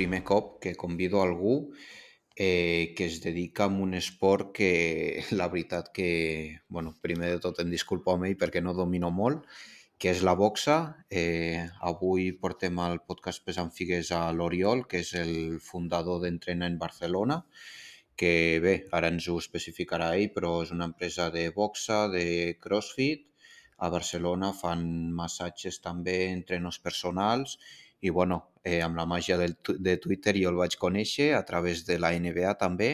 primer cop que convido algú eh, que es dedica a un esport que la veritat que, bueno, primer de tot em disculpo amb ell perquè no domino molt, que és la boxa. Eh, avui portem al podcast Pesant Figues a l'Oriol, que és el fundador d'Entrena en Barcelona, que bé, ara ens ho especificarà ell, però és una empresa de boxa, de crossfit, a Barcelona fan massatges també, entrenos personals i bueno, eh, amb la màgia del, de Twitter jo el vaig conèixer a través de la NBA també,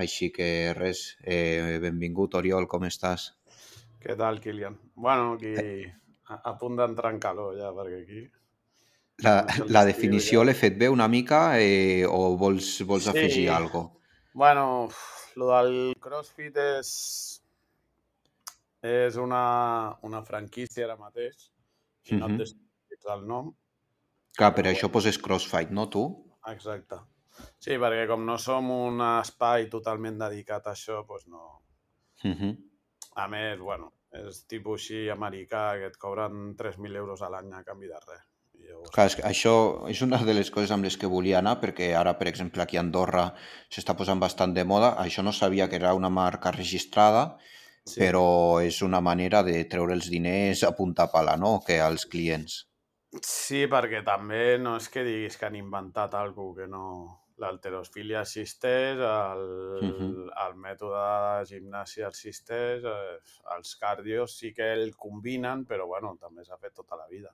així que res, eh, benvingut Oriol, com estàs? Què tal, Kilian? Bueno, aquí a, a punt d'entrar en calor ja, perquè aquí... La, la definició l'he fet bé una mica eh, o vols, vols sí. afegir alguna cosa? Bueno, lo del CrossFit és, és una, una franquícia ara mateix i no et el nom. Clar, per això poses CrossFit, no tu? Exacte. Sí, perquè com no som un espai totalment dedicat a això, doncs no... Uh -huh. A més, bueno, és tipus així americà que et cobren 3.000 euros a l'any a canvi de res. Llavors... Clar, és que això és una de les coses amb les que volia anar, perquè ara, per exemple, aquí a Andorra s'està posant bastant de moda. Això no sabia que era una marca registrada, Sí. però és una manera de treure els diners a punta pala, no?, que als clients. Sí, perquè també no és que diguis que han inventat alguna que no... L'alterosfilia existeix, el, uh -huh. el mètode de gimnàsia existeix, eh, els cardios sí que el combinen, però bueno, també s'ha fet tota la vida.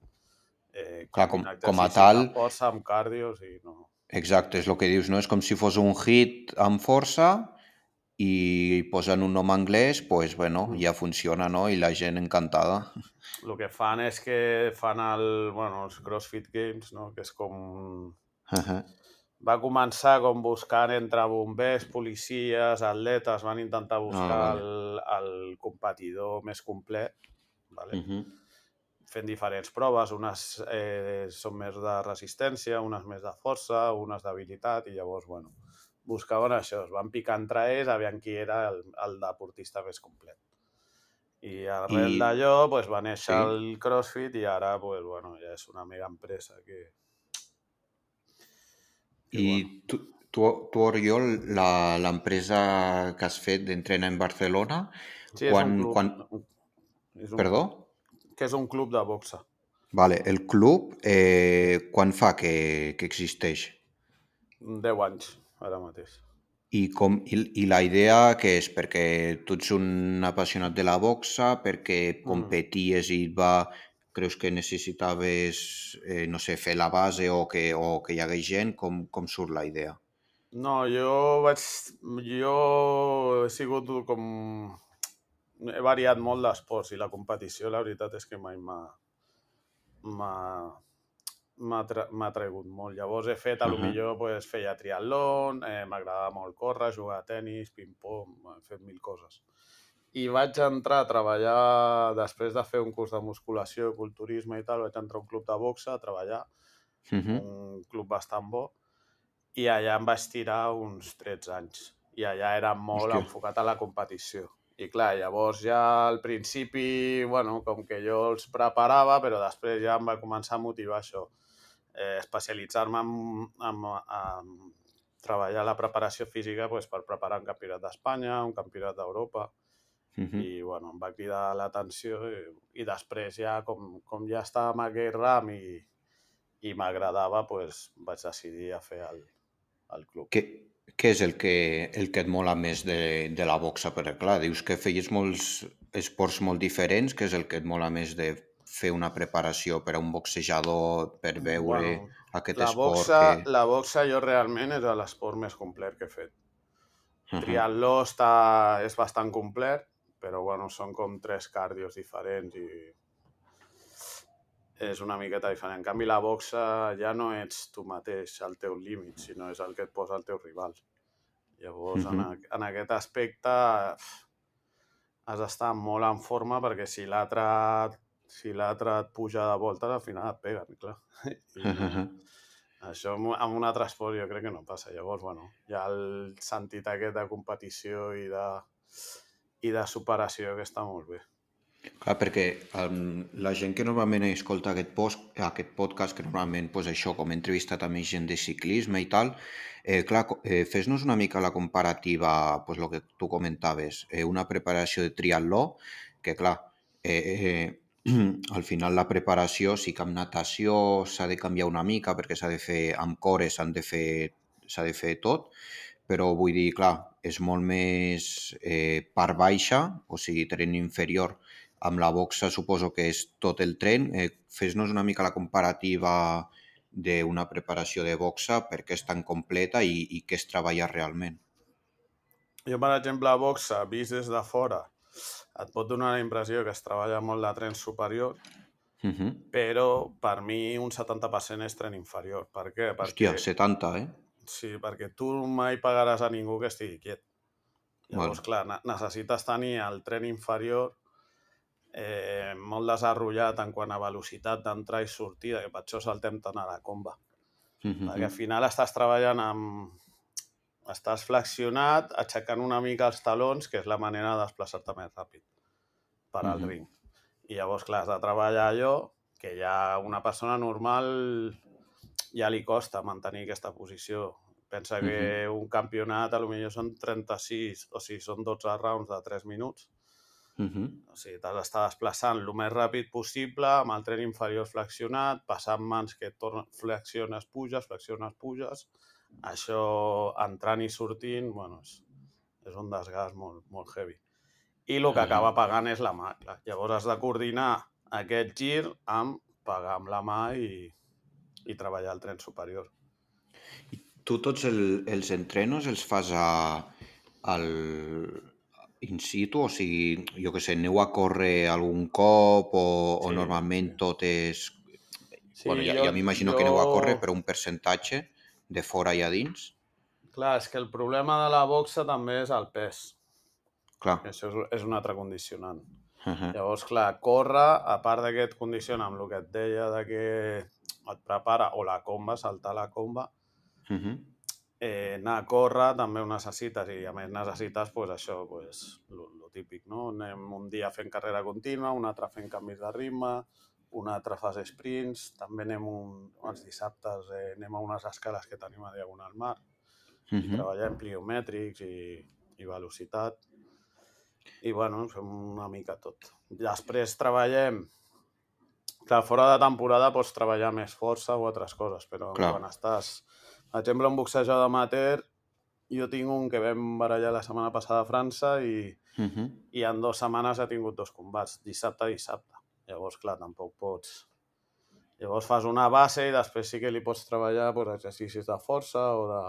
Eh, Clar, com, com a tal... Força amb cardios i no... Exacte, és el que dius, no? És com si fos un hit amb força i posen un nom anglès, pues, bueno, ja funciona, no? I la gent encantada. El que fan és que fan el, bueno, els CrossFit Games, no? Que és com... Uh -huh. Va començar com buscant entre bombers, policies, atletes, van intentar buscar ah, el, el competidor més complet, vale? Uh -huh. fent diferents proves, unes eh, són més de resistència, unes més de força, unes d'habilitat, i llavors, bueno, buscaven això, es van picar entre ells, aviam qui era el, el deportista més complet. I arrel I... d'allò pues, va néixer sí. el CrossFit i ara pues, bueno, ja és una mega empresa que... que I bueno. tu, tu, tu Oriol, l'empresa que has fet d'entrena en Barcelona, sí, quan, és un club, quan... És un, Perdó? Que és un club de boxa. Vale, el club, eh, quan fa que, que existeix? 10 anys ara mateix. I, com, i, I la idea que és? Perquè tu ets un apassionat de la boxa, perquè mm. competies i va, creus que necessitaves, eh, no sé, fer la base o que, o que hi hagués gent? Com, com surt la idea? No, jo vaig... Jo he sigut com... He variat molt d'esports i la competició, la veritat és que mai m'ha m'ha tra tregut molt. Llavors he fet, a lo uh -huh. millor pues, feia triatlon, eh, m'agradava molt córrer, jugar a tennis, ping-pong, he fet mil coses. I vaig entrar a treballar, després de fer un curs de musculació, culturisme i tal, vaig entrar a un club de boxa a treballar, uh -huh. un club bastant bo, i allà em vaig tirar uns 13 anys. I allà era molt Hòstia. enfocat a la competició. I clar, llavors ja al principi, bueno, com que jo els preparava, però després ja em va començar a motivar això eh, especialitzar-me en, en, en treballar la preparació física pues, per preparar un campionat d'Espanya, un campionat d'Europa, uh -huh. i bueno, em va cridar l'atenció i, i després ja, com, com ja estava en aquell ram i, i m'agradava, pues, vaig decidir a fer el, el club. Què, què és el que, el que et mola més de, de la boxa? Perquè clar, dius que feies molts esports molt diferents, què és el que et mola més de fer una preparació per a un boxejador per veure bueno, aquest la esport boxa, que... La boxa jo realment és l'esport més complet que he fet. Uh -huh. Triatló està, és bastant complet, però bueno, són com tres cardios diferents i és una miqueta diferent. En canvi, la boxa ja no ets tu mateix al teu límit, sinó és el que et posa el teu rival. Llavors, uh -huh. en, en aquest aspecte, has d'estar molt en forma perquè si l'altre si l'altre et puja de volta, al final et peguen, clar. I això amb un altre esport jo crec que no passa. Llavors, bueno, ha el sentit aquest de competició i de, i de superació que està molt bé. Clar, perquè um, la gent que normalment escolta aquest, post, aquest podcast, que normalment pues, això, com he entrevistat a gent de ciclisme i tal, eh, clar, eh, fes-nos una mica la comparativa, pues, el que tu comentaves, eh, una preparació de triatló, que clar, eh, eh, al final la preparació sí que amb natació s'ha de canviar una mica perquè s'ha de fer amb cores, s'han de fer s'ha de fer tot, però vull dir, clar, és molt més eh, part baixa, o sigui, tren inferior, amb la boxa suposo que és tot el tren. Eh, Fes-nos una mica la comparativa d'una preparació de boxa, per què és tan completa i, i què es treballa realment. Jo, per exemple, a boxa, vist des de fora, et pot donar la impressió que es treballa molt de tren superior, uh -huh. però per mi un 70% és tren inferior. Per què? Perquè... Hòstia, 70, eh? Sí, perquè tu mai pagaràs a ningú que estigui quiet. Llavors, bueno. clar, necessites tenir el tren inferior eh, molt desenvolupat en quant a velocitat d'entrada i sortida, que per això saltem tant a la comba. Uh -huh. Perquè al final estàs treballant amb... Estàs flexionat, aixecant una mica els talons, que és la manera de desplaçar-te més ràpid per al uh -huh. ring. I llavors, clar, has de treballar allò que ja una persona normal ja li costa mantenir aquesta posició. Pensa que uh -huh. un campionat a lo millor són 36, o sigui, són 12 rounds de 3 minuts. Uh -huh. O sigui, t'has d'estar desplaçant el més ràpid possible, amb el tren inferior flexionat, passant mans que tornen, flexiones, puges, flexiones, puges. Això, entrant i sortint, bueno, és, és un desgast molt, molt heavy. I el que acaba pagant és la mà. Clar. Llavors has de coordinar aquest gir amb pagar amb la mà i, i treballar el tren superior. I tu tots el, els entrenos els fas a, al, in situ? O sigui, jo que sé, aneu a córrer algun cop o, sí, o normalment tot és... Sí, bueno, ja, jo, ja m'imagino jo... que aneu a córrer, però un percentatge de fora i a dins? Clar, és que el problema de la boxa també és el pes. Clar. Això és, és un altre condicionant. Uh -huh. Llavors, clar, córrer, a part de que et condiciona amb el que et deia de que et prepara, o la comba, saltar la comba, uh -huh eh, anar a córrer també ho necessites i a més necessites pues, això, pues, lo, lo típic, no? Anem un dia fent carrera contínua, un altre fent canvis de ritme, un altre fas sprints, també anem un, els dissabtes eh, anem a unes escales que tenim a Diagonal Mar uh -huh. i treballem pliomètrics i, i velocitat i bueno, fem una mica tot. Després treballem Clar, fora de temporada pots treballar més força o altres coses, però Clar. quan estàs per exemple, un boxejador amateur, jo tinc un que vam barallar la setmana passada a França i, uh -huh. i en dues setmanes ha tingut dos combats, dissabte i dissabte. Llavors, clar, tampoc pots... Llavors fas una base i després sí que li pots treballar pues, exercicis de força o de...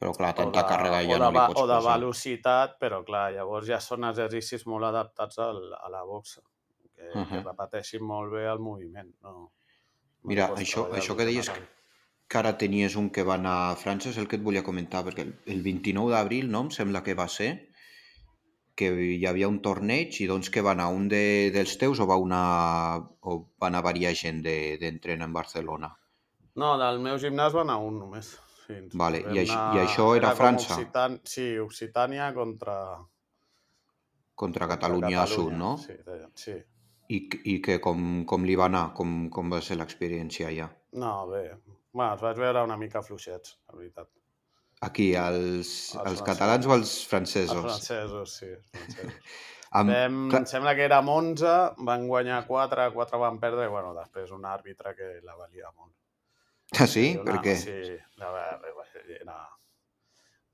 Però clar, tanta de, càrrega ja no li pots O de posar. velocitat, però clar, llavors ja són exercicis molt adaptats al, a la boxa, que, uh -huh. que repeteixin molt bé el moviment. No, Mira, això, això que deies que, que ara tenies un que va anar a França, és el que et volia comentar, perquè el 29 d'abril, no?, em sembla que va ser, que hi havia un torneig i doncs que va anar un de, dels teus o va, una, o va anar variar gent d'entrenar de, en Barcelona? No, del meu gimnàs va anar un només. Sí, vale. I, això, I això era, era França? Occitan... Sí, Occitània contra... Contra Catalunya, contra Catalunya Sud, no? Sí, sí. I, i que com, com li va anar? Com, com va ser l'experiència allà? No, bé, Bueno, els vaig veure una mica fluixets, la veritat. Aquí, els, els, els catalans o els francesos? Els francesos, sí. Els francesos. Amb... Vam, em sembla que érem 11, van guanyar 4, 4 van perdre, i bueno, després un àrbitre que la valia molt. Ah, sí? Una, per què? Sí, la, era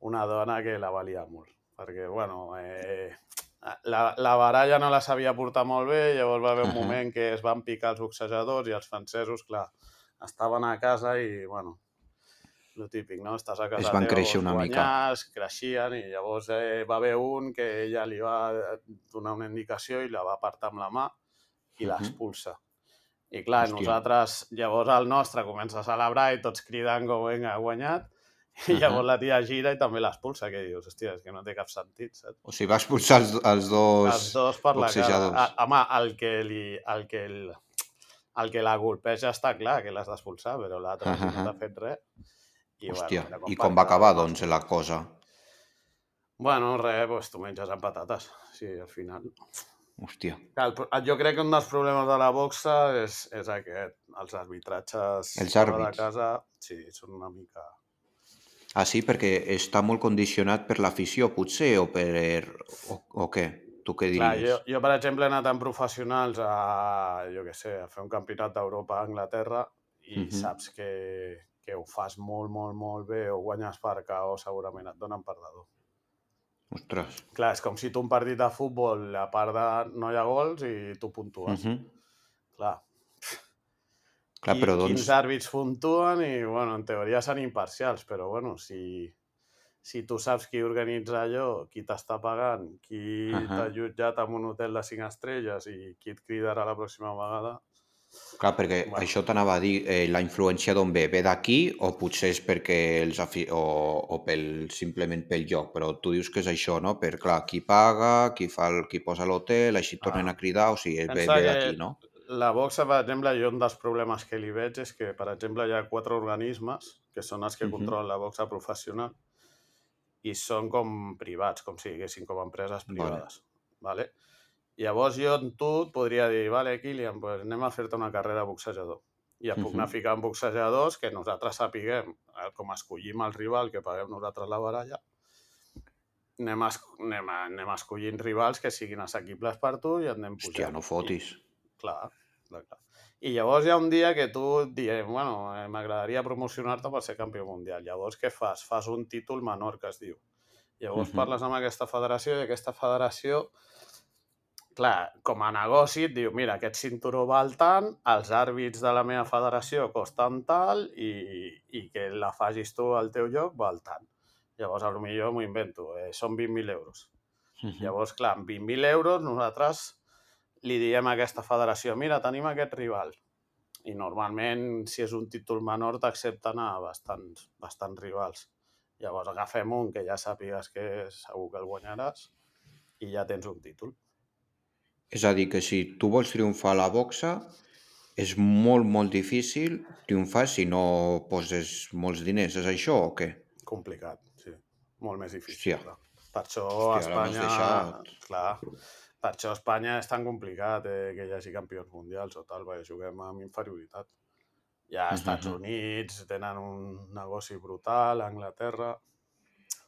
una dona que la valia molt, perquè, bueno, eh, la, la baralla no la sabia portar molt bé, llavors va haver un moment que es van picar els boxejadors i els francesos, clar, estaven a casa i, bueno, el típic, no? Estàs a casa es van teva, créixer una guanyars, mica. creixien i llavors eh, va haver un que ella li va donar una indicació i la va apartar amb la mà i uh -huh. l'expulsa. I clar, Hòstia. nosaltres, llavors el nostre comença a celebrar i tots cridant com, vinga, ha guanyat, i uh -huh. llavors la tia gira i també l'expulsa, que dius, hòstia, és que no té cap sentit, saps? O sigui, va expulsar els, els dos Els dos per la cara. Home, el que, li, el que el, el que la colpeja està clar que l'has d'expulsar, però l'altre uh -huh. no t'ha fet res. I, Hòstia, bueno, i com va acabar, doncs, la cosa? Bueno, res, doncs tu menges amb patates. Sí, al final. Hòstia. Clar, el jo crec que un dels problemes de la boxa és, és aquest. Els arbitratges Els fora de àrbits. casa, sí, són una mica... Ah, sí, perquè està molt condicionat per l'afició, potser, o per... o, o què? Tu què Clar, diries? jo, jo, per exemple, he anat amb professionals a, jo què sé, a fer un campionat d'Europa a Anglaterra i Mhm. saps que, que ho fas molt, molt, molt bé o guanyes per KO, segurament et donen perdedor. Ostres. Clar, és com si tu un partit de futbol, a part de no hi ha gols i tu puntues. Mhm. Clar, Clar, qui- però quins doncs... àrbits puntuen i, bueno, en teoria són imparcials, però, bueno, si, si tu saps qui organitza allò, qui t'està pagant, qui Ahà. t'ha jutjat en un hotel de 5 estrelles i qui et cridarà la pròxima vegada... Clar, perquè Bueno. això t'anava a dir, eh, la influència d'on ve? Ve d'aquí o potser és perquè els afi... o, o pel, simplement pel lloc? Però tu dius que és això, no? Per, clar, qui paga, qui, fa el, qui posa l'hotel, així et tornen Ah. a cridar, o sigui, ve, Pensa ve d'aquí, no? La boxa, per exemple, jo un dels problemes que li veig és que, per exemple, hi ha quatre organismes que són els que Mhm. controlen la boxa professional i són com privats, com si diguéssim com empreses Vale. privades. Vale. Llavors jo amb tu et podria dir, vale, Kilian, pues anem a fer-te una carrera de boxejador. I et puc anar ficant boxejadors que nosaltres sapiguem, eh, com escollim el rival, que paguem nosaltres la baralla, anem, a, anem, a, anem escollint rivals que siguin assequibles per tu i anem pujant. Hòstia, no fotis. Clar, clar, clar. I llavors hi ha un dia que tu et diem, bueno, eh, m'agradaria promocionar-te per ser campió mundial. Llavors què fas? Fas un títol menor, que es diu. Llavors Mhm. parles amb aquesta federació i aquesta federació, clar, com a negoci et diu, mira, aquest cinturó val tant, els àrbits de la meva federació costen tal i, i que la facis tu al teu lloc val tant. Llavors, a lo millor m'ho invento, eh, són 20.000 euros. Mhm. Llavors, clar, amb 20.000 euros nosaltres li diem a aquesta federació, mira, tenim aquest rival. I normalment, si és un títol menor, t'accepten a bastants, bastants rivals. Llavors agafem un que ja sàpigues que segur que el guanyaràs i ja tens un títol. És a dir, que si tu vols triomfar a la boxa, és molt, molt difícil triomfar si no poses molts diners. És això o què? Complicat, sí. Molt més difícil. Hòstia. clar. Per això Hòstia, Espanya... deixat. Clar, per això Espanya és tan complicat eh, que hi hagi campions mundials o tal, perquè juguem amb inferioritat. Ja als Estats Mhm. Units tenen un negoci brutal, a Anglaterra...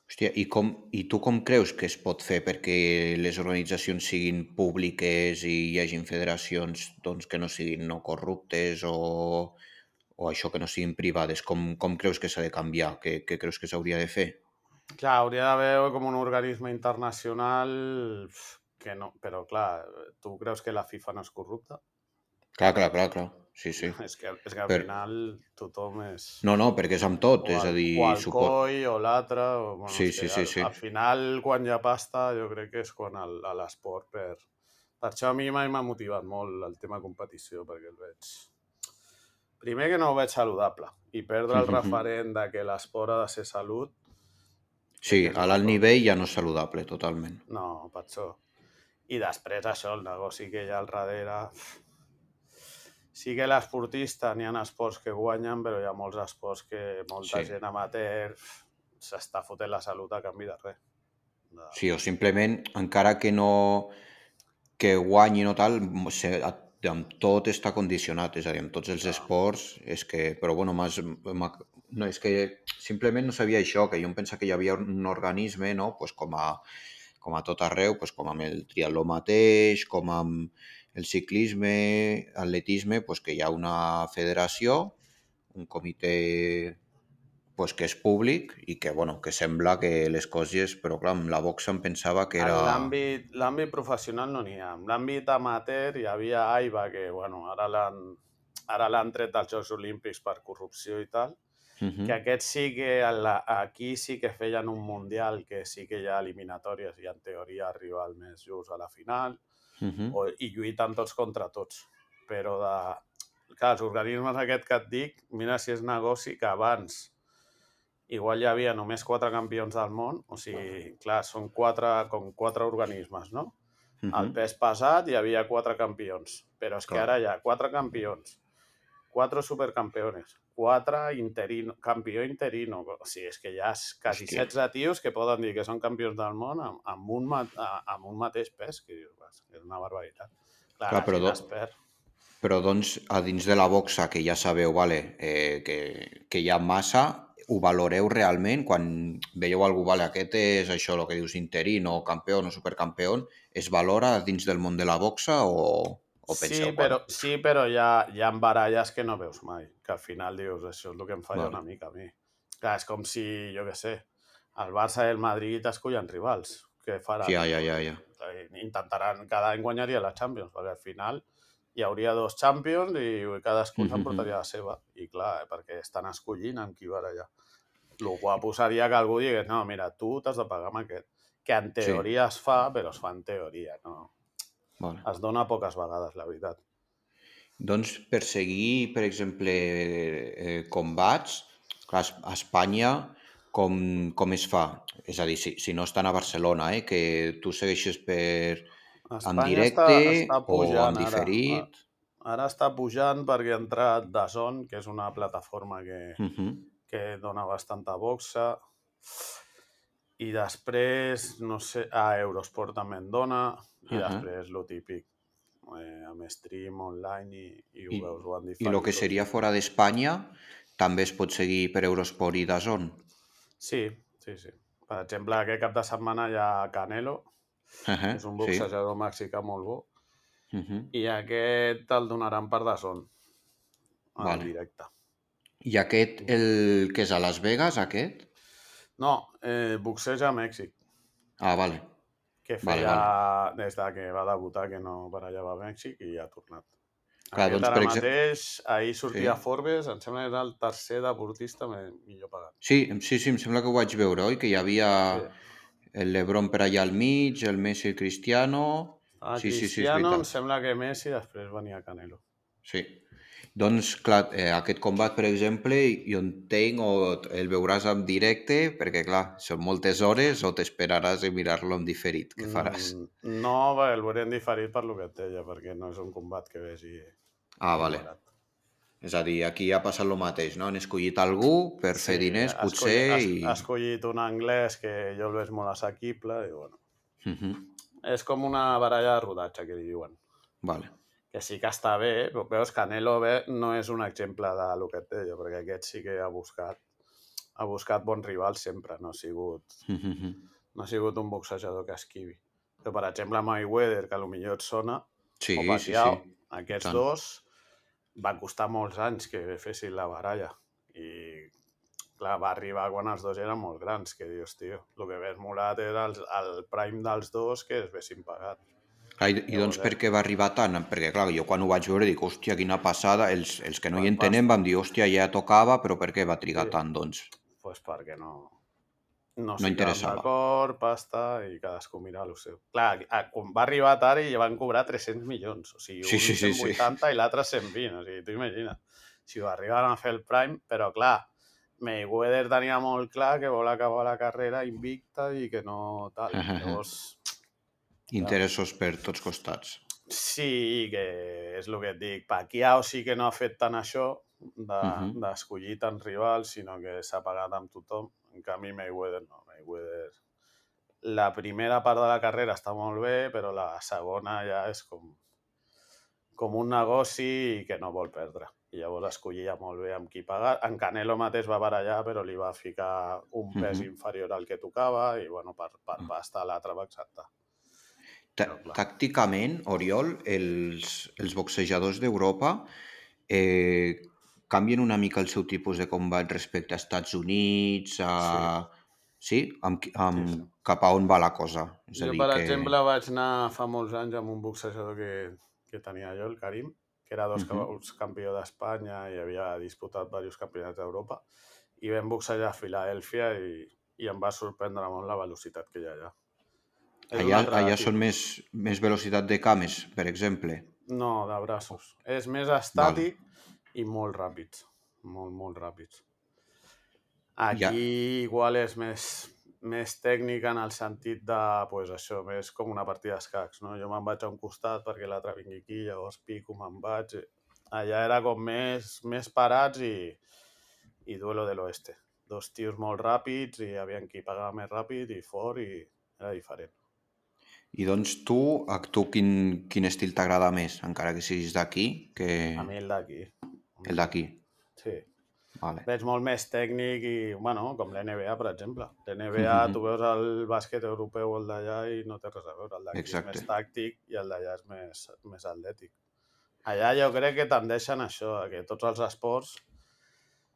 Hòstia, i, com, i tu com creus que es pot fer perquè les organitzacions siguin públiques i hi hagin federacions doncs, que no siguin no corruptes o, o això que no siguin privades? Com, com creus que s'ha de canviar? Què, què creus que s'hauria de fer? Clar, hauria d'haver com un organisme internacional que no... Però, clar, tu creus que la FIFA no és corrupta? Clar, clar, clar, clar. Sí, sí. És que, és que al Per- final tothom és... No, no, perquè és amb tot, o és a dir... o el supo... coi o l'altre. o, Bueno, Sí, sí, sí, al, sí. Al final, quan hi ha pasta, jo crec que és quan l'esport per... Per això a mi mai m'ha motivat molt el tema competició, perquè el veig... Primer que no ho veig saludable. I perdre el Mhm. referent de que l'esport ha de ser salut, Sí, a l'alt nivell ja no és saludable, totalment. no, per això. I després això, el negoci que hi ha al darrere... Sí que l'esportista, n'hi ha esports que guanyen, però hi ha molts esports que molta Sí. gent amateur s'està fotent la salut a canvi de res. De... Sí, o simplement, encara que no que guanyin o tal, se, amb tot està condicionat, és a dir, amb tots els Clar. esports, és que, però bueno, m'ha- no, és que simplement no sabia això, que jo em pensava que hi havia un organisme, no?, pues com a, com a tot arreu, pues com amb el triatló mateix, com amb el ciclisme, atletisme, pues que hi ha una federació, un comitè pues que és públic i que, bueno, que sembla que les coses, però clar, amb la boxa em pensava que era... l'àmbit l'àmbit professional no n'hi ha. En l'àmbit amateur hi havia AIBA, que bueno, ara l'han tret dels Jocs Olímpics per corrupció i tal, Mhm. que aquests sí que la, aquí sí que feien un mundial que sí que hi ha eliminatòries i en teoria arriba el més just a la final Mhm. o, i lluiten tots contra tots. Però de... Clar, els organismes aquest que et dic, mira si és negoci que abans igual hi havia només quatre campions del món, o sigui, clar, són quatre, com quatre organismes, no? Al Mhm. pes pesat hi havia quatre campions, però és que Clar. ara hi ha quatre campions, quatre supercampeones, quatre interino, campió interino. O sigui, és que hi ha quasi Hòstia. 16 tios que poden dir que són campions del món amb, amb, un, amb un mateix pes, que dius, "Vas, és una barbaritat. Clar, Clar, la però gent do- es perd. Però doncs, a dins de la boxa, que ja sabeu vale, eh, que, que hi ha massa, ho valoreu realment? Quan veieu algú, vale, aquest és això, el que dius interino, campió o supercampió, es valora dins del món de la boxa o, o Sí, però, bueno, sí, però hi ha, hi ha baralles que no veus mai, que al final dius, això és el que em falla Vale. una mica a mi. Clar, és com si, jo què sé, el Barça i el Madrid escollen rivals. Què faran? ja, ja, ja, ja. Intentaran, cada any guanyaria la Champions, perquè al final hi hauria dos Champions i cadascú Mhm. s'emportaria la seva. I clar, eh, perquè estan escollint amb qui barallar. El guapo seria que algú digués, no, mira, tu t'has de pagar amb aquest. Que en Sí. teoria es fa, però es fa en teoria, no? Vale. Es dona poques vegades, la veritat. Doncs per seguir, per exemple, eh, combats, clar, a Espanya com, com es fa? És a dir, si, si no estan a Barcelona, eh, que tu segueixes per, en Espanya directe està, està o pujant en ara. diferit? Ara està pujant perquè ha entrat DAZN, que és una plataforma que, Mhm. que dona bastanta boxa. I després, no sé, a Eurosport també en dona. I Ahà. després, lo típic, eh, amb stream online i, i ho I, veus ho han I el que tot. seria fora d'Espanya també es pot seguir per Eurosport i DAZN? Sí, sí, sí. Per exemple, aquest cap de setmana hi ha Canelo, Uh que és un boxejador mexicà molt bo, Mhm. i aquest el donaran per DAZN, en Vale. directe. I aquest, el que és a Las Vegas, aquest? No, eh, boxeja a Mèxic, Ah, vale. Que Vale, feia des de que va debutar que no barallava a Mèxic i ha tornat. Clar, Aquest doncs, ara per exemple- mateix, ahir sortia Sí. Forbes, em sembla que era el tercer deportista millor pagat. Sí, sí, sí, em sembla que ho vaig veure, oi? Que hi havia Sí. el Lebron per allà al mig, el Messi i el Cristiano... A Sí, sí, sí, Cristiano em sembla que Messi, després venia Canelo. Sí. Doncs, clar, eh, aquest combat, per exemple, jo entenc o el veuràs en directe, perquè, clar, són moltes hores, o t'esperaràs a mirar-lo en diferit. Què faràs? Mm, No, va, el veurem diferit per lo que et deia, perquè no és un combat que vegi... Ah, vale. És a dir, aquí ha passat el mateix, no? Han escollit algú per fer diners, ha potser, escollit, i... ha escollit un anglès que jo el veig molt assequible i, bueno, Mhm. és com una baralla de rodatge, que li diuen. Vale. Que sí que està bé, però veus, Canelo no és un exemple de lo que et deia, perquè aquest sí que ha buscat ha buscat bons rivals sempre, no ha sigut, no ha sigut un boxejador que esquivi. Però, per exemple, Mayweather, que potser et sona, Sí, o sí, Pacquiao, sí. aquests tant. dos va costar molts anys que fessin la baralla. I, clar, va arribar quan els dos eren molt grans, que dius, tio, el que ves molat era el, el prime dels dos que es vessin pagat. Clar, I, I doncs per què va arribar tant? Perquè, clar, jo quan ho vaig veure dic, hòstia, quina passada. Els, els que no hi entenem vam dir, hòstia, ja tocava, però per què va trigar Sí. tant, doncs? pues perquè no, no, No interessava. d'acord, pasta, i cadascú mira el seu. Clar, quan va arribar tard i van cobrar 300 milions, o sigui, Sí, un sí, sí, sí. 180 i l'altre 120, o sigui, tu imagina't. Si ho arriben a fer el Prime, però clar, Mayweather tenia molt clar que vol acabar la carrera invicta i que no tal. Llavors, Interessos per tots costats. sí que és el que et dic. Pacquiao sí que no ha fet tant això d'escollir de, tant rivals, sinó que s'ha pagat amb tothom. En canvi, Mayweather no. Mayweather... La primera part de la carrera està molt bé, però la segona ja és com, com un negoci que no vol perdre. I llavors escollia molt bé amb qui pagar. En Canelo mateix va barallar, però li va ficar un pes Mhm. inferior al que tocava i, bueno, per, per Mm. pasta l'altre va acceptar. Tàcticament, Oriol, els, els boxejadors d'Europa eh, canvien una mica el seu tipus de combat respecte a Estats Units, a... Sí? Amb, qui- amb, Sí, sí. Cap a on va la cosa? És a Jo, dir, per que... exemple, vaig anar fa molts anys amb un boxejador que, que tenia jo, el Karim, que era dos Mhm. cops campió d'Espanya i havia disputat diversos campionats d'Europa, i vam boxejar a Filadèlfia i, i em va sorprendre molt la velocitat que hi ha allà. Allà, allà són més, més velocitat de cames, per exemple. No, de braços. És més estàtic i molt ràpids. Molt, molt ràpids. Aquí Ja. igual és més, més tècnic en el sentit de, pues això, més com una partida d'escacs, no? Jo me'n vaig a un costat perquè l'altre vingui aquí, llavors pico, me'n vaig... Allà era com més, més parats i, i Duelo de l'Oeste. Dos tios molt ràpids i havien qui pagava més ràpid i fort i era diferent. I doncs tu, a tu quin, quin estil t'agrada més, encara que siguis d'aquí? Que... A mi el d'aquí. El d'aquí. Sí. Vale. Veig molt més tècnic i, bueno, com l'NBA, per exemple. L'NBA, mm. -hmm. tu veus el bàsquet europeu el d'allà i no té res a veure. El d'aquí és més tàctic i el d'allà és més, més atlètic. Allà jo crec que tendeixen a això, que tots els esports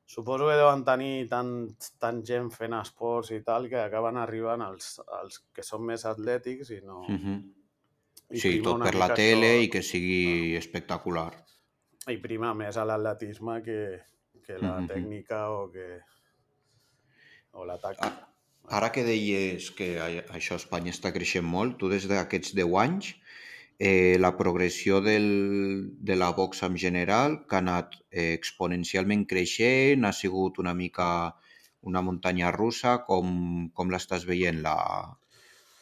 suposo que deuen tenir tant, tant gent fent esports i tal que acaben arribant als, als que són més atlètics i no... Mhm. i Sí, tot per la tele això- i que sigui espectacular. i prima més a l'atletisme que, que la Mhm. tècnica o que o la tàctica. Ara que deies que això a Espanya està creixent molt, tu des d'aquests 10 anys, eh, la progressió del, de la boxa en general, que ha anat eh, exponencialment creixent, ha sigut una mica una muntanya russa, com, com l'estàs veient? La,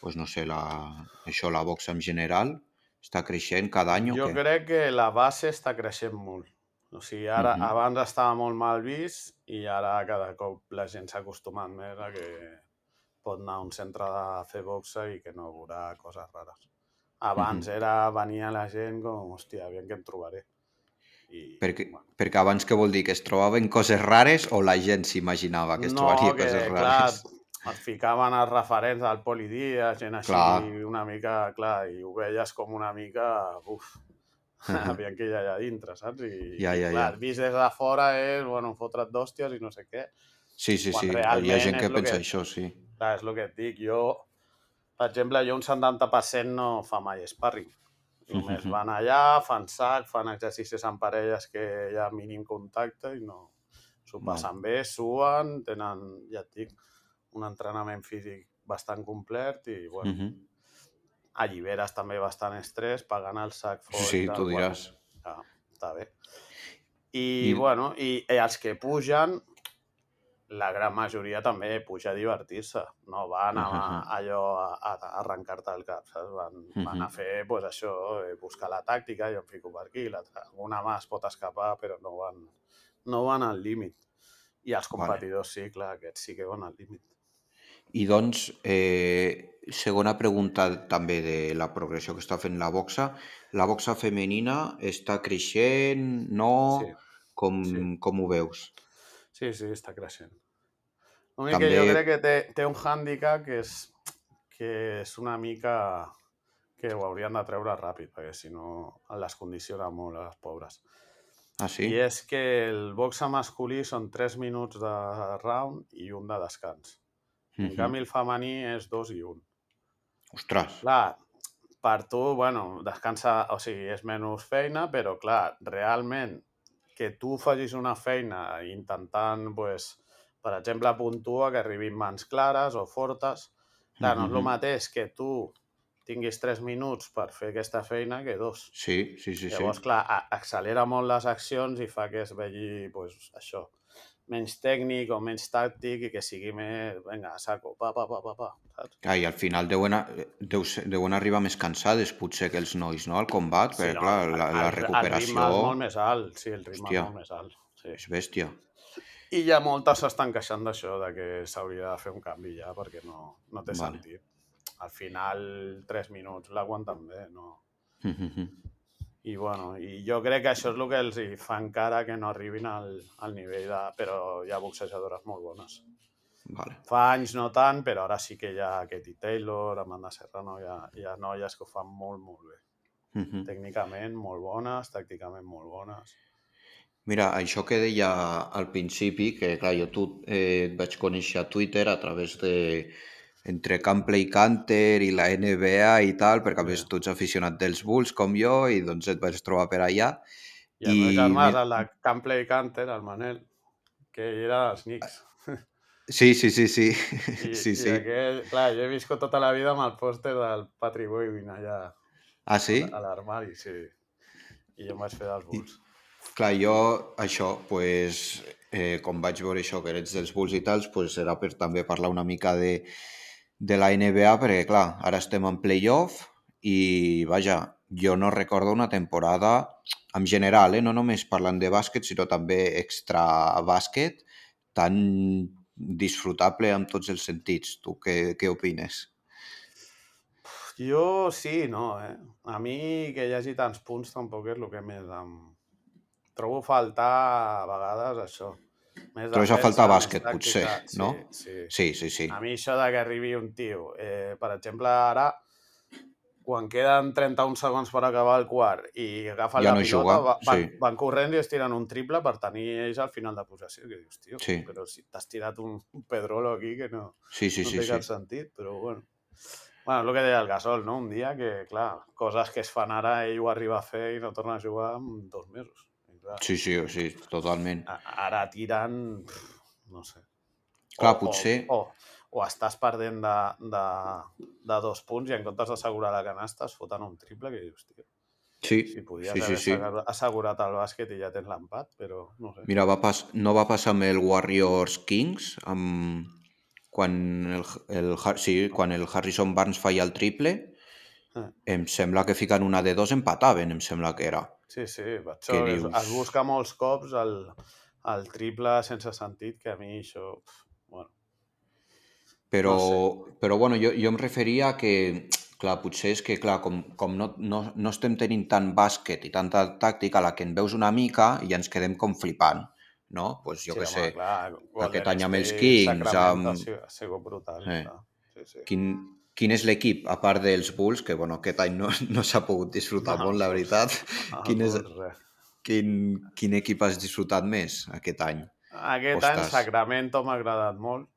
pues no sé, la, això, la boxa en general, està creixent cada any o Jo què? crec que la base està creixent molt. O sigui, ara, Mhm. abans estava molt mal vist i ara cada cop la gent s'ha acostumat més a que pot anar a un centre de fer boxa i que no veurà coses rares. Abans Mhm. era, venia la gent com, hòstia, aviam què em trobaré. I, Perquè, bueno, perquè abans què vol dir? Que es trobaven coses rares o la gent s'imaginava que es trobaria que, coses clar, rares? et ficaven els referents del Polidia, gent així Clar. una mica, clar, i ho veies com una mica, uf, aviam què hi ha allà dintre, saps? I, Ja, i ja, clar, ja. vist des de fora és, bueno, fotre't d'hòsties i no sé què. Sí, sí, quan sí. Hi ha gent que pensa que- això, sí. Clar, és el que et dic, jo, per exemple, jo un 70% no fa mai sparring. Només Mhm. van allà, fan sac, fan exercicis en parelles que hi ha mínim contacte i no s'ho passen bé, suen, tenen, ja et dic, un entrenament físic bastant complet i, bueno, Mhm. alliberes també bastant estrès, pagant el sac fort. Sí, tal, tu diràs. Bueno, ja, està bé. I, I- bueno, i, i els que pugen, la gran majoria també puja a divertir-se. No van a, Mhm. allò a, a, a arrencar-te el cap, saps? Van, van a fer, pues, això, eh, buscar la tàctica, jo em fico per aquí. Alguna mà es pot escapar, però no van, no van al límit. I els Vale. competidors sí, clar, aquests sí que van al límit. I doncs, eh, segona pregunta també de la progressió que està fent la boxa. La boxa femenina està creixent? No? Sí. Com, Sí. com ho veus? Sí, sí, està creixent. L'únic que jo També- crec que té, té un hàndicap que és, que és una mica que ho haurien de treure ràpid, perquè si no les condiciona molt a les pobres. Ah, sí? I és que el boxe masculí són 3 minuts de round i un de descans. En Mhm. canvi, el femení és 2 i 1. Ostres. Clar, per tu, bueno, descansa, o sigui, és menys feina, però clar, realment, que tu facis una feina intentant, pues, per exemple, puntua que arribin mans clares o fortes, clar, no és el mateix que tu tinguis 3 minuts per fer aquesta feina que dos. Sí, sí, sí. sí. Llavors, clar, a- accelera molt les accions i fa que es vegi, pues, això, menys tècnic o menys tàctic i que sigui més, vinga, saco, pa, pa, pa, pa, pa, saps? Clar, i al final deuen, a, deu, deuen arribar més cansades, potser, que els nois, no?, al combat, perquè, clar, el- la, la el- recuperació El ritme és molt més alt, sí, el ritme Hòstia. és molt més alt. Sí. és bèstia. I ja moltes s'estan queixant d'això, de que s'hauria de fer un canvi ja, perquè no, no té Vale. sentit. Al final, 3 minuts l'aguanten bé, no? Mhm. I, bueno, I jo crec que això és el que els hi fa encara que no arribin al, al nivell de... Però hi ha boxejadores molt bones. Vale. Fa anys no tant, però ara sí que hi ha Katie Taylor, Amanda Serrano, hi ha, hi ha noies que ho fan molt, molt bé. Mhm. Tècnicament molt bones, tàcticament molt bones. Mira, això que deia al principi, que clar, jo tu eh, et vaig conèixer a Twitter a través de entre Campley Canter i la NBA i tal, perquè a més tu ets aficionat dels Bulls com jo i doncs et vaig trobar per allà. I el meu germà el de Campley Canter, el Manel, que era dels Knicks. Sí, sí, sí, sí. I, sí, i sí. aquell, clar, jo he viscut tota la vida amb el pòster del Patrick Ewing allà Ah, sí? a l'armari, sí. I jo em vaig fer dels Bulls. Clar, jo això, pues, eh, com vaig veure això, que eres dels Bulls i tals, pues era per també parlar una mica de, de la NBA, perquè clar, ara estem en playoff i, vaja, jo no recordo una temporada en general, eh, no només parlant de bàsquet, sinó també extra bàsquet, tan disfrutable en tots els sentits. Tu què, què opines? Jo sí, no, eh? A mi que hi hagi tants punts tampoc és el que més em... Trobo faltar a vegades això. Més Trobes a faltar bàsquet, potser, no? Sí, sí. sí, sí, sí. A mi això de que arribi un tio, eh, per exemple, ara, quan queden 31 segons per acabar el quart i agafen ja la no pilota, juga, va, van, sí. van corrent i es tiren un triple per tenir ells al final de possessió. Que dius, tio, Sí. però si t'has tirat un pedrolo aquí que no, Sí, sí, no sí, té cap sí. sentit, però bueno. Bueno, el que deia el Gasol, no? Un dia que, clar, coses que es fan ara, ell ho arriba a fer i no torna a jugar en dos mesos. Clar, Sí, sí, sí, totalment. ara tiren, pff, no sé. Clar, o, potser... O, o, o estàs perdent de, de, de dos punts i en comptes d'assegurar la canasta es foten un triple que dius, tio, Sí, si podies sí, sí, haver sí. assegurat- el bàsquet i ja tens l'empat, però no sé. Mira, va pas... no va passar amb el Warriors Kings, amb... quan, el, el, sí, quan el Harrison Barnes feia el triple, Eh. em sembla que ficant una de dos empataven, em sembla que era. Sí, sí, per això es, dius? es busca molts cops el, el triple sense sentit, que a mi això... Bueno, Però, No però bueno, jo, jo em referia a que, clar, potser és que, clar, com, com no, no, no estem tenint tant bàsquet i tanta tàctica, la que en veus una mica i ja ens quedem com flipant, no? Pues jo sí, què home, sé, clar, aquest any amb els Kings, Sacramento, amb- ha sigut- brutal. Eh. Sí, sí. quin, quin és l'equip, a part dels Bulls, que, bueno, aquest any no, no s'ha pogut disfrutar No, molt, la veritat. Ah, quin és- doncs. Quin, quin equip has disfrutat més aquest any? Aquest any Ostres. Sacramento m'ha agradat molt.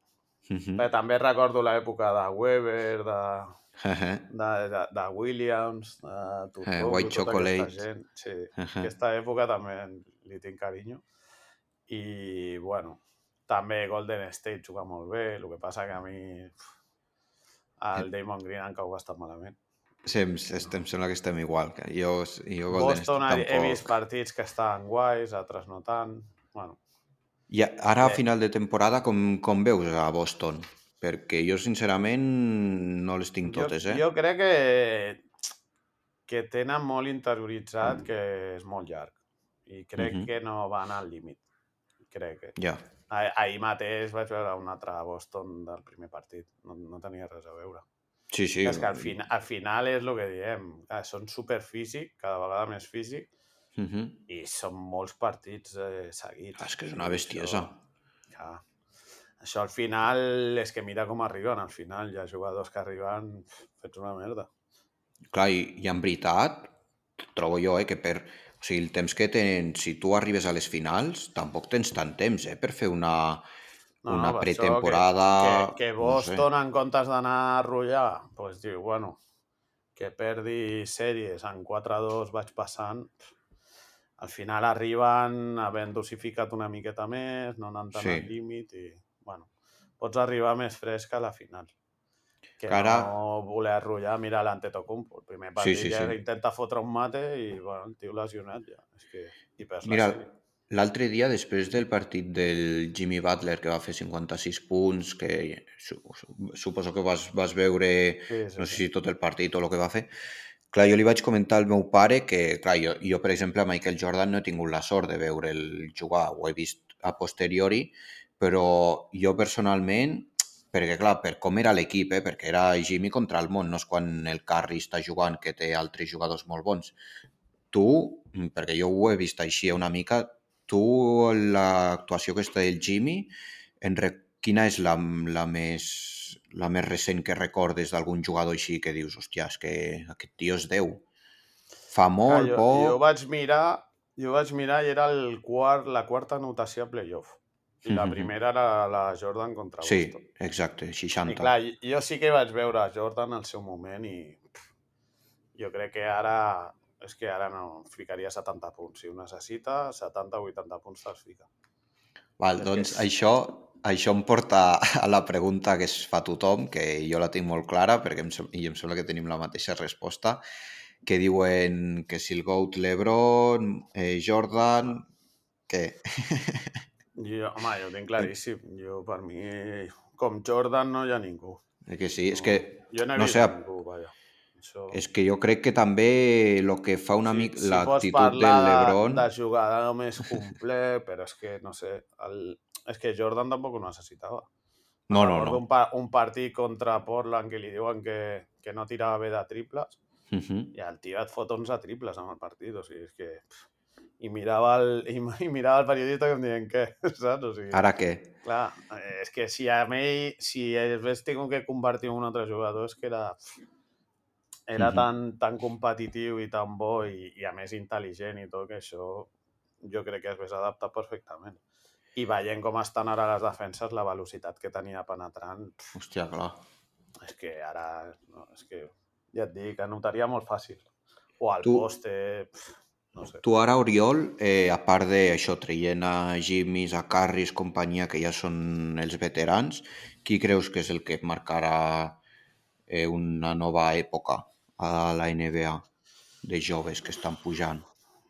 Mhm. Però també recordo l'època de Weber, de, Jeje, de, de, de Williams, de Turco, Eh, White tota Chocolate. aquesta gent. Sí, jeje. aquesta època també li tinc carinyo. I, bueno, també Golden State juga molt bé, el que passa que a mi uf, el Damon Green em cau bastant malament. Sí, em, em sembla que estem igual. Que jo, jo Golden Boston State he, he vist tampoc... partits que estaven guais, altres no tant. Bueno, I ara, a Eh. final de temporada, com, com veus a Boston? Perquè jo, sincerament, no les tinc totes, jo, eh? jo crec que, que tenen molt interioritzat que és molt llarg i crec Mhm. que no van al límit. Crec que. Ja. Ah- Ahir mateix vaig veure un altre Boston del primer partit. No, no tenia res a veure. Sí, sí. És que al, fin, al final és el que diem. Clar, són superfísic, cada vegada més físic, Mhm. i són molts partits eh, seguits. Ah, és que és una bestiesa. Això, clar, això al final és que mira com arriben. Al final hi ha jugadors que arriben fets una merda. Clar, i, i en veritat, trobo jo, eh, que per... O sigui, el temps que tenen, si tu arribes a les finals, tampoc tens tant temps, eh, per fer una, una per això pretemporada... Que, que, que no sé. Boston, en comptes d'anar a rotllar, doncs diu, bueno, que perdi sèries en 4-2 vaig passant, al final arriben havent dosificat una miqueta més, no anant tant Sí. al límit i, bueno, pots arribar més fresc a la final. Que Que ara- no voler rotllar, mira l'Antetokounmpo. El primer Sí, partit sí, ja sí. intenta fotre un mate i, bueno, el tio lesionat ja. És que hi perds Mira, l'altre dia, després del partit del Jimmy Butler, que va fer 56 punts, que su su- suposo que vas, vas veure, Sí, sí, no sé sí. si tot el partit o el que va fer, clar, jo li vaig comentar al meu pare que, clar, jo, jo per exemple, a Michael Jordan no he tingut la sort de veure'l jugar, ho he vist a posteriori, però jo personalment, perquè clar, per com era l'equip, eh, perquè era Jimmy contra el món, no és quan el Curry està jugant que té altres jugadors molt bons. Tu, mm, perquè jo ho he vist així una mica, tu l'actuació aquesta del Jimmy, en re... quina és la, la, més, la més recent que recordes d'algun jugador així que dius, hòstia, és que aquest tio és Déu. Fa Clar, molt, jo, poc... jo vaig mirar, jo vaig mirar i era el quart, la quarta anotació a playoff. I la primera era la Jordan contra Sí, Boston. exacte, I 60. clar, jo sí que vaig veure Jordan al seu moment i jo crec que ara és que ara no ficaria 70 punts. Si ho necessita, 70 o 80 punts te'ls fica. Val, doncs és- això, això em porta a la pregunta que es fa tothom, que jo la tinc molt clara, perquè em, i em sembla que tenim la mateixa resposta, que diuen que si el GOAT LeBron, eh, Jordan... Què? Jo, home, jo ho tinc claríssim. Jo, per mi, com Jordan no hi ha ningú. Eh que sí, és que, Jo no no sé, ningú, vaja. Això... és que jo crec que també el que fa una si, mica si l'actitud del LeBron... de, de jugador més complet, però és que, no sé, el, és que Jordan tampoc ho necessitava. No, no, no. Un, pa un partit contra Portland que li diuen que, que no tirava bé de triples Uh -huh. i el tio et fot 11 triples en el partit, o sigui, és que... Pff, I mirava el, i, i mirava el periodista que deien què, saps? O sigui, Ara què? Clar, eh, és que si a mi, si hagués tingut que convertir en un altre jugador, és que era, era Mhm. tan, tan competitiu i tan bo i, i a més intel·ligent i tot, que això jo crec que es hagués adaptat perfectament. I veient com estan ara les defenses, la velocitat que tenia penetrant, pf, Hòstia, clar. és que ara, no, és que ja et dic, anotaria molt fàcil. O al Tu- poste, pf, no sé. Tu ara, Oriol, eh, a part d'això, traient a Jimmys, a Carris, companyia, que ja són els veterans, qui creus que és el que marcarà eh, una nova època a la NBA de joves que estan pujant?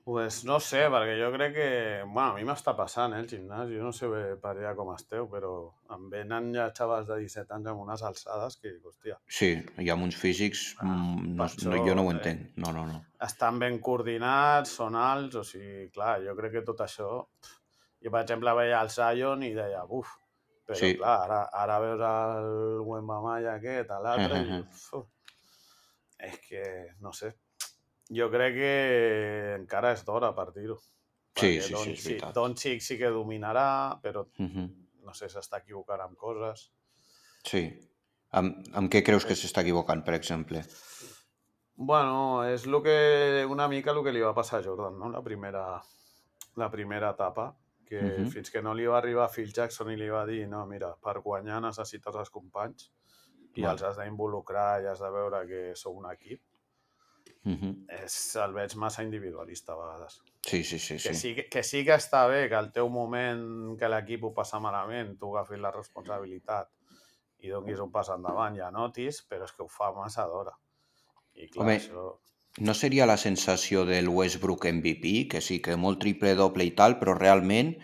Pues no sé, perquè jo crec que... Bueno, a mi m'està passant, eh, el gimnàs. Jo no sé per allà com esteu, però em venen ja xavals de 17 anys amb unes alçades que, hòstia, Sí, hi ha uns físics... Ah, mm, no, no, jo no ho eh. entenc. No, no, no. estan ben coordinats, són alts, o sigui, clar, jo crec que tot això... Jo, per exemple, veia el Zion i deia, buf, però Sí. clar, ara, ara veus el Wembamaya aquest, l'altre, i uf, és que, no sé, jo crec que encara és d'hora per dir-ho. Sí, sí, sí, és veritat. Doncic sí que dominarà, però Mhm. no sé, s'està equivocant amb coses. Sí. Amb, amb què creus que s'està equivocant, per exemple? Bueno, és lo que, una mica el que li va passar a Jordan, no? La primera, la primera etapa, que Mhm. fins que no li va arribar Phil Jackson i li va dir no, mira, per guanyar necessites els companys i Val. els has d'involucrar i has de veure que sou un equip, Mhm. és, el veig massa individualista a vegades. Sí, sí, sí. Que sí. sí, que, que sí que està bé que al teu moment que l'equip ho passa malament, tu agafis la responsabilitat i donis un pas endavant i anotis, però és que ho fa massa d'hora. I clar, Home, això... No seria la sensació del Westbrook MVP, que sí, que molt triple-doble i tal, però realment,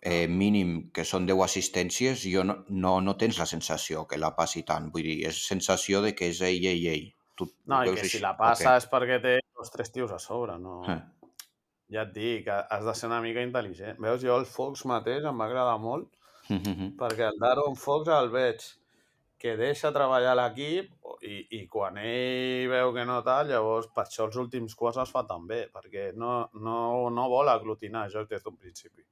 eh, mínim que són 10 assistències, jo no, no, no tens la sensació que la passi tant. Vull dir, és sensació de que és ell, ell, ell. Tu No, i que si així? la passa és perquè té dos tres tios a sobre, no... Eh. Ja et dic, has de ser una mica intel·ligent. Veus, jo el Fox mateix em va agradar molt, Mhm. perquè el Daron Fox el veig que deixa treballar l'equip i, i quan ell veu que no tal, llavors per això els últims quarts es fa tan bé, perquè no, no, no vol aglutinar joc des d'un principi.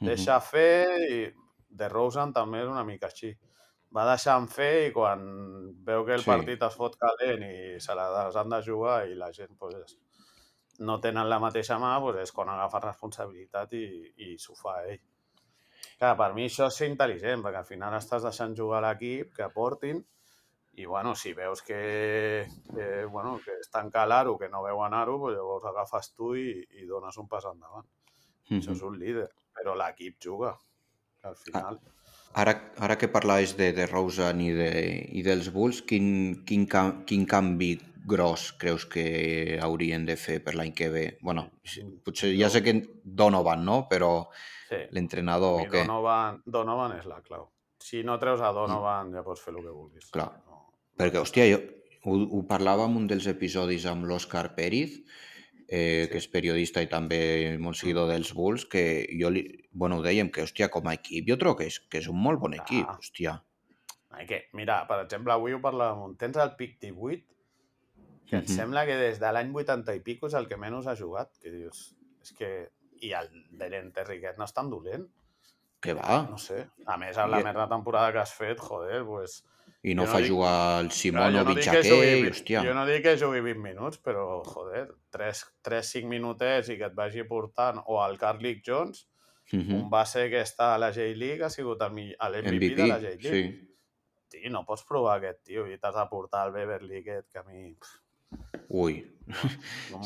Mhm. Deixa fer i de Rosen també és una mica així. Va deixant fer i quan veu que el Sí. partit es fot calent i se les han de jugar i la gent pues, no tenen la mateixa mà, pues, és quan agafa responsabilitat i, i s'ho fa ell. Clar, per mi això és ser intel·ligent, perquè al final estàs deixant jugar l'equip, que aportin, i bueno, si veus que, que, bueno, que es tanca l'aro, que no veu anar-ho, pues llavors agafes tu i, i dones un pas endavant. Això és un líder, però l'equip juga. Al final... Ara, ara que parlaves de, de Rosen i, de, i dels Bulls, quin, quin, cam, quin canvi gros creus que haurien de fer per l'any que ve? bueno, sí, potser ja sé que Donovan, no? Però Sí, l'entrenador, què? Donovan, Donovan és la clau. Si no treus a Donovan, ja pots fer el que vulguis. Clar. No, Perquè, hòstia, jo ho, ho parlava en un dels episodis amb l'Òscar Pérez, eh, Sí. que és periodista i també molt seguidor dels Bulls, que jo li, bueno, ho dèiem, que, hòstia, com a equip, jo trobo que és, que és un molt bon equip, Clar. hòstia. Que, mira, per exemple, avui ho parlàvem, tens el pic 18, que em sembla que des de l'any 80 i pico és el que menys ha jugat, que dius, és que... I el Deren Terriquet no és tan dolent, Que va, no sé. A més, amb la I- merda temporada que has fet, joder, pues... i no jo no fa dic- jugar el Simonovic que aquell, jugui, hòstia. jo no dic que jugui 20 minuts, però, joder, 3-5 minutets i que et vagi portant, o el Carlick Jones, Mhm. un base que està a la J-League ha sigut a l'MVP de la J-League. sí. Tio, no pots provar aquest tio i t'has de portar el Beverly aquest que a mi... Ui,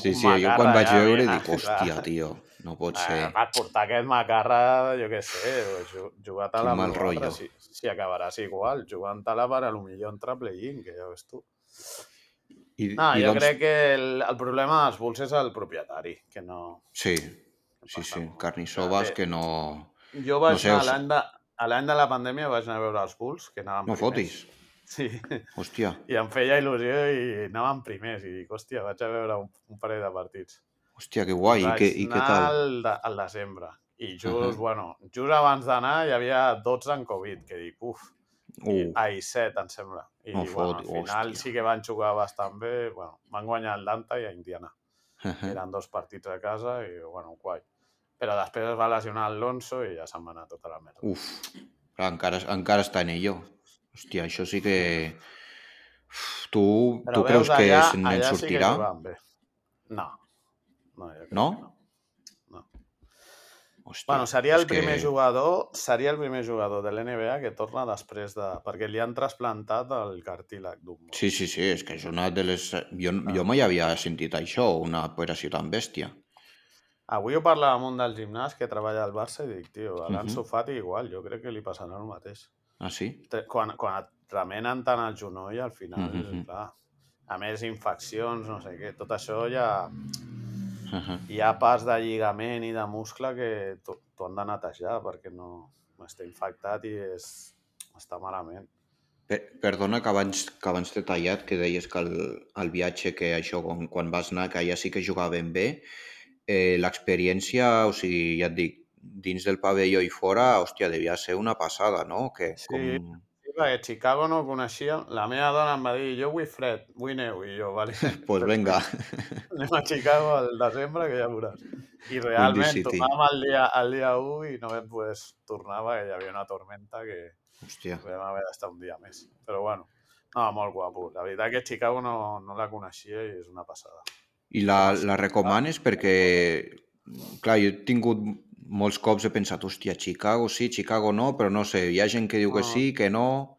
sí, sí, jo quan vaig veure dic, hòstia, tio, no pot Eh, ser. vas portar aquest macarra, jo què sé, ju- jugat a Quin la mal amb l'altre, rotllo. Si, si acabaràs igual, jugant-te-la per a lo millor entrar play-in, que ja ves tu. I, No, i jo doncs, crec que el, el problema dels Bulls és el propietari, que no... sí, sí, sí. Carnissovas que no... Jo vaig no sé, anar l'any de, a l'any de la pandèmia vaig anar a veure els Bulls, que anaven No primers. fotis, Sí, hòstia, i em feia il·lusió i anaven primers. I dic, hòstia, vaig a veure un, un parell de partits. Hòstia, que guai, i, vaig i què anar tal? al, de, al desembre. I just, uh -huh. bueno, just abans d'anar hi havia 12 en Covid, que dic, uf, uh. I, ai, 7, em sembla. I no bueno, al final hòstia. sí que van jugar bastant bé, bueno, van guanyar Atlanta i a Indiana. Uh -huh. Eren dos partits a casa i, bueno, guai. Però després es va lesionar Alonso i ja se'n va anar tota la merda. Uf, encara, encara està en ello. Hòstia, això sí que... Tu, Però tu creus allà, que se'n sortirà? Sí que no. No? no? no. Hòstia, bueno, seria el primer que... jugador, seria el primer jugador de l'NBA que torna després de... perquè li han trasplantat el cartílag d'un Sí, sí, sí, és que és una de les... Jo, ah. jo mai havia sentit això, una operació tan bèstia. Avui ho parlava amb un del gimnàs que treballa al Barça i dic, tio, a l'Anso uh -huh. Fati igual, jo crec que li passarà el mateix. Ah, sí? Quan, quan et remenen tant el genoll, al final, uh -huh. clar, a més, infeccions, no sé què, tot això ja Uh -huh. Hi ha parts de lligament i de muscle que t'ho han de netejar perquè no està infectat i és, està malament. Per, perdona que abans, que abans t'he tallat, que deies que el, el viatge, que això, quan, quan vas anar, que allà sí que jugaven bé, eh, l'experiència, o sigui, ja et dic, dins del pavelló i fora, hòstia, devia ser una passada, no? Que, sí, com perquè Chicago no coneixia. La meva dona em va dir, jo vull fred, vull neu. I jo, vale. pues venga. Anem a Chicago al desembre, que ja veuràs. I realment tornàvem el dia, el dia 1 i no vam poder tornar perquè hi havia una tormenta que Hòstia. vam haver d'estar un dia més. Però bueno, no, molt guapo. La veritat que Chicago no, no la coneixia i és una passada. I la, la recomanes perquè, clar, jo he tingut molts cops he pensat, hòstia, Chicago sí, Chicago no, però no sé, hi ha gent que diu que sí, que no...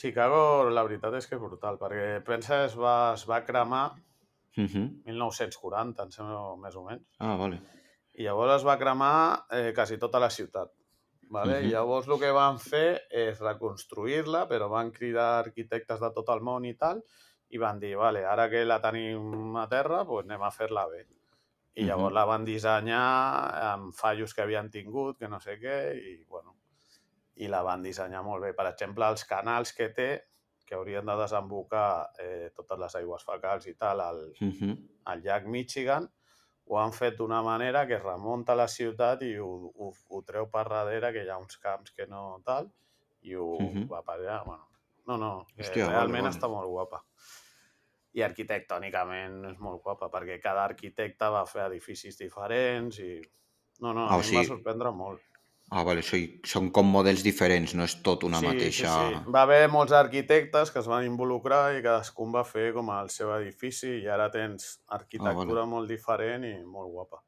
Chicago, la veritat és que és brutal, perquè pensa es va, es va cremar uh -huh. 1940, em sembla, més o menys. Ah, vale. I llavors es va cremar eh, quasi tota la ciutat. Vale? Uh -huh. Llavors el que van fer és reconstruir-la, però van cridar arquitectes de tot el món i tal, i van dir, vale, ara que la tenim a terra, pues anem a fer-la bé. I llavors uh -huh. la van dissenyar amb fallos que havien tingut, que no sé què, i bueno, i la van dissenyar molt bé. Per exemple, els canals que té, que haurien de desembocar eh, totes les aigües fecals i tal al, uh -huh. al llac Michigan, ho han fet d'una manera que remunta la ciutat i ho, ho, ho treu per darrere, que hi ha uns camps que no tal, i ho uh -huh. va per allà. Bueno, no, no, Hòstia, realment vale, vale. està molt guapa i arquitectònicament és molt guapa, perquè cada arquitecte va fer edificis diferents i... No, no, ah, a mi sí. em va sorprendre molt. Ah, vale, sí, són com models diferents, no és tot una sí, mateixa... Sí, sí. Va haver molts arquitectes que es van involucrar i cadascun va fer com el seu edifici i ara tens arquitectura ah, vale. molt diferent i molt guapa.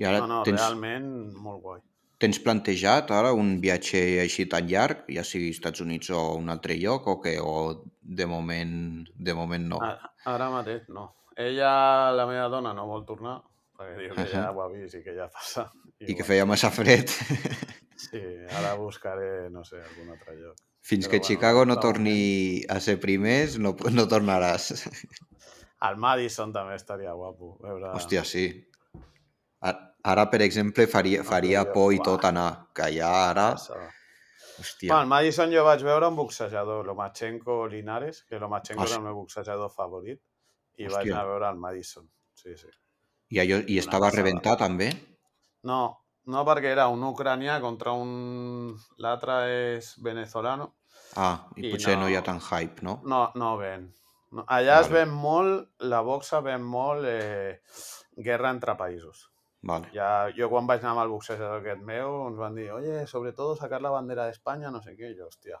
I ara no, no, tens... realment molt guai. Tens plantejat ara un viatge així tan llarg, ja sigui Estats Units o un altre lloc, o què? O de moment, de moment no? Ara, ara mateix no. Ella, la meva dona, no vol tornar, perquè diu que uh -huh. ja ho ha vist i que ja passa. I, I bueno. que feia massa fred. Sí, ara buscaré, no sé, algun altre lloc. Fins Però, que bueno, Chicago no torni a ser primers, no, no tornaràs. Al Madison també estaria guapo. Veure... Hòstia, sí. Ara, per exemple, faria, faria por i tot anar, que ja ara... Hòstia. Bueno, Madison jo vaig veure un boxejador, Lomachenko Linares, que Lomachenko ah, és el meu boxejador favorit, i Hòstia. vaig anar a veure el Madison. Sí, sí. I, allò, i estava rebentat també? No, no perquè era un ucranià contra un... L'altre és venezolano. Ah, i, i potser no... no hi ha tant hype, no? No, no ven. Allà vale. es ven molt, la boxa ven molt eh, guerra entre països. Vale. Ja, jo quan vaig anar amb el boxejador aquest meu ens van dir, oye, sobre todo sacar la bandera de España, no sé què, jo, hòstia.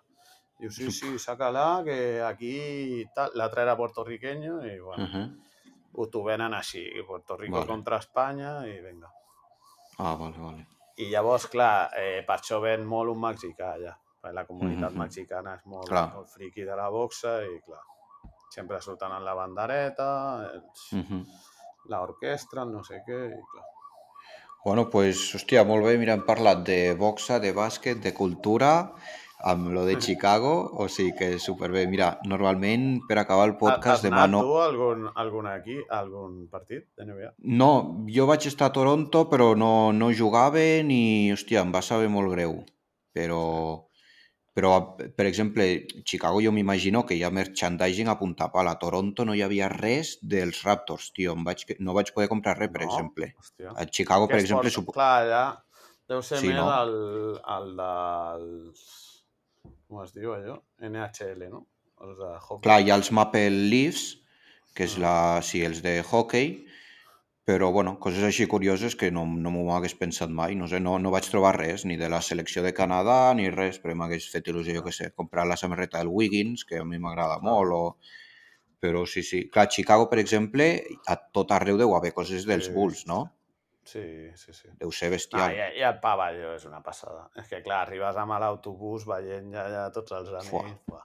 Diu, sí, sí, sácala, que aquí tal. l'altre era puertorriqueño i, bueno, uh -huh. venen així, Puerto Rico vale. contra Espanya i vinga. Ah, vale, vale. I llavors, clar, eh, per això ven molt un mexicà allà. Perquè la comunitat uh -huh. mexicana és molt, clar. molt friqui de la boxa i, clar, sempre surten en la bandereta, els, uh -huh. l'orquestra, no sé què, i clar. Bueno, pues, hòstia, molt bé. Mira, hem parlat de boxa, de bàsquet, de cultura, amb lo de Chicago, o sigui que superbé. Mira, normalment per acabar el podcast Has demano... Has tu algun, algun aquí, algun partit de NBA? No, jo vaig estar a Toronto, però no, no jugaven i, hòstia, em va saber molt greu. Però però, per exemple, Chicago jo m'imagino que hi ha merchandising a punta pala. A Toronto no hi havia res dels Raptors, tio. Em vaig, no vaig poder comprar res, per no, exemple. Hòstia. A Chicago, per exemple... Supo... Clar, allà, Deu ser Sí, més no? el, el dels... Com es diu allò? NHL, no? Els de hockey. Clar, hi ha els Maple Leafs, que és la... Sí, els de hockey, però, bueno, coses així curioses que no, no m'ho hagués pensat mai. No sé, no, no vaig trobar res, ni de la selecció de Canadà, ni res, però m'hagués fet il·lusió, jo què sé, comprar la samarreta del Wiggins, que a mi m'agrada molt, o... Però sí, sí. Clar, a Chicago, per exemple, a tot arreu deu haver coses dels Sí, Bulls, no? Sí, sí, sí. Deu ser Ah, bestial. i, I el pavelló és una passada. És que, clar, arribes amb l'autobús veient ja, ja tots els amics. Fuà. Fuà.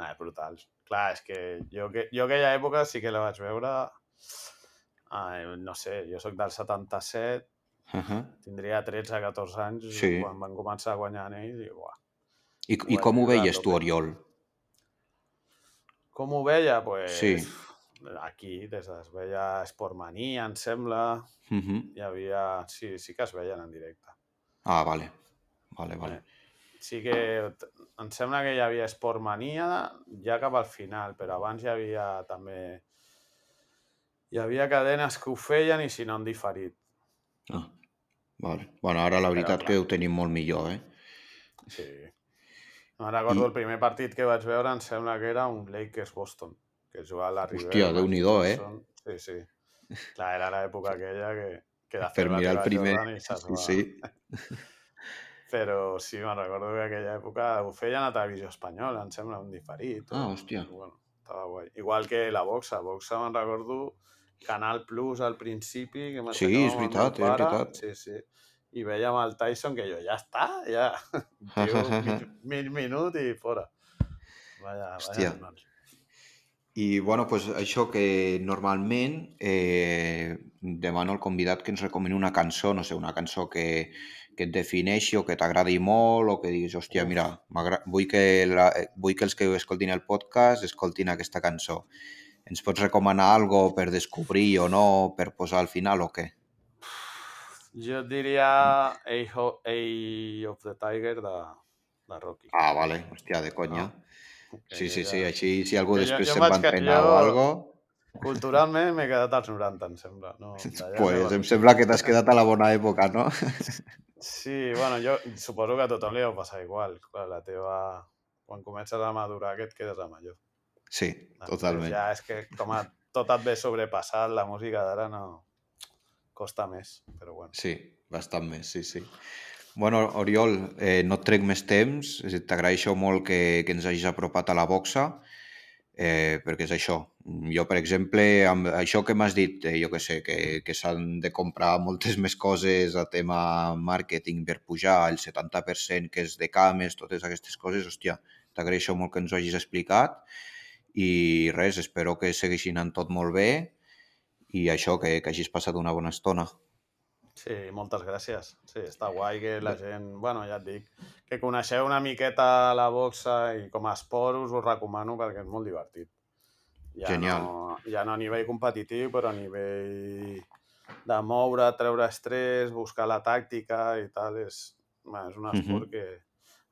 No, és brutal. Clar, és que jo, que jo aquella època sí que la vaig veure... Ai, no sé, jo sóc del 77, Uh -huh. tindria 13-14 anys Sí. quan van començar a guanyar ells i, uah, I, I com ho veies tu. Oriol? Com ho veia? Pues, Sí. Aquí, des de, es veia Sportmania, em sembla. Uh -huh. Hi havia... Sí, sí que es veien en directe. Ah, vale. Vale, vale. Eh, Sí que em sembla que hi havia Sportmania ja cap al final, però abans hi havia també... Hi havia cadenes que ho feien i si no en diferit. Ah, vale. Bueno, ara la veritat clar. que ho tenim molt millor, eh? Sí. Me'n recordo I- el primer partit que vaig veure, em sembla que era un Lakers-Boston, que jugava la Rivera. Hòstia, Magic Déu-n'hi-do, eh? Sí, sí. Clar, era l'època aquella que, que de Per mirar el primer. Sí, sí. Però sí, me'n recordo que aquella època ho feien a televisió espanyola, em sembla, un diferit. Ah, o- hòstia. Bueno, estava guai. Igual que la boxa. Boxa me'n recordo Canal Plus al principi, que Sí, és veritat, és veritat. Sí, sí. I vèiem el Tyson que jo, ja està, ja. Tio, mig, mig minut i fora. Vaya, Hòstia. vaya nens. I, bueno, pues això que normalment eh, demano al convidat que ens recomani una cançó, no sé, una cançó que, que et defineixi o que t'agradi molt o que diguis, hòstia, mira, vull que, la, eh, vull que els que escoltin el podcast escoltin aquesta cançó. Ens pots recomanar algo per descobrir o no, per posar al final o què? Jo diria A, Ho- A of the Tiger de, de Rocky. Ah, vale, hòstia, de conya. Que Sí, sí, ja- sí, així si algú Jo- després se'n va entrenar o algo, Culturalment m'he quedat als 90, em sembla. No, pues no em sembla que t'has quedat a la bona època, no? Sí, bueno, jo suposo que a tothom li deu passar igual. Clar, la teva... Quan comences a madurar, que et quedes a major. Sí, totalment. Ja és que com a, tot et ve sobrepassat, la música d'ara no... Costa més, però bueno. Sí, bastant més, sí, sí. Bueno, Oriol, eh, no et trec més temps, t'agraeixo molt que, que ens hagis apropat a la boxa, eh, perquè és això. Jo, per exemple, amb això que m'has dit, eh, jo que sé, que, que s'han de comprar moltes més coses a tema màrqueting per pujar, el 70% que és de cames, totes aquestes coses, hòstia, t'agraeixo molt que ens ho hagis explicat i res, espero que segueixi anant tot molt bé i això, que, que hagis passat una bona estona. Sí, moltes gràcies. Sí, està guai que la gent, bueno, ja et dic, que coneixeu una miqueta la boxa i com a esport us ho recomano perquè és molt divertit. Ja Genial. No, ja no a nivell competitiu, però a nivell de moure, treure estrès, buscar la tàctica i tal, és, bueno, és un esport Mhm. que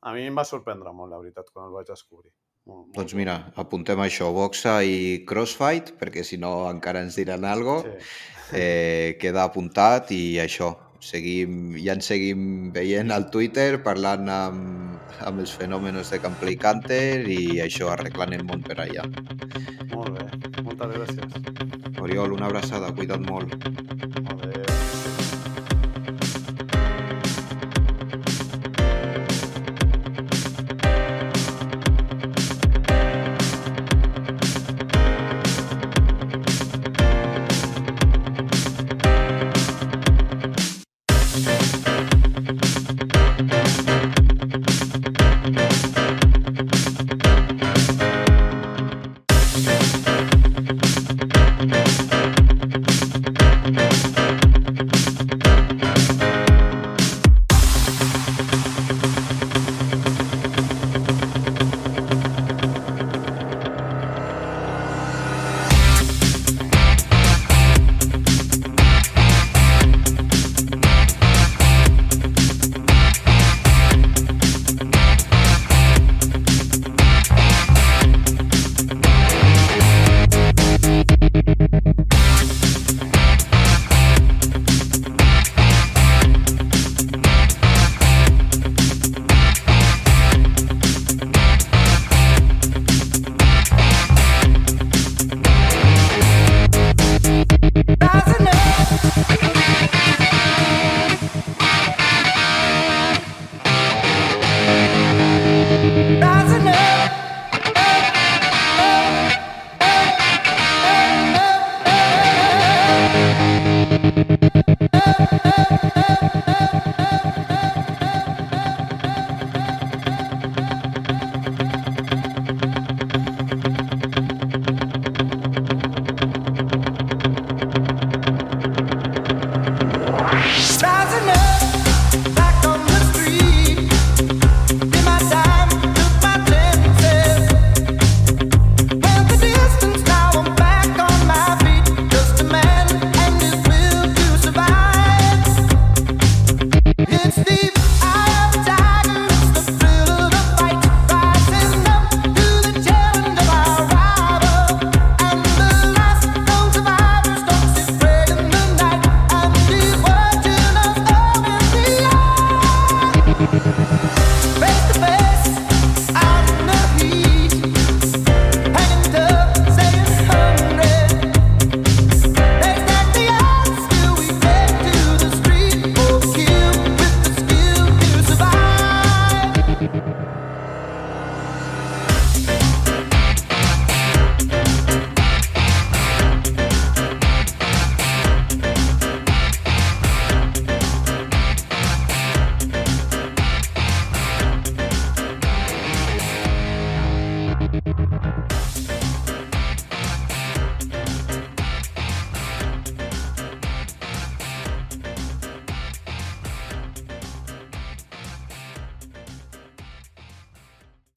a mi em va sorprendre molt, la veritat, quan el vaig descobrir. Molt, molt Doncs mira, apuntem això, boxa i crossfight, perquè si no encara ens diran algo. Sí. Eh, queda apuntat i això, seguim, ja ens seguim veient al Twitter, parlant amb, amb els fenòmenos de Camplay Canter i això, arreglant el món per allà. Molt bé, moltes gràcies. Oriol, una abraçada, cuida't molt.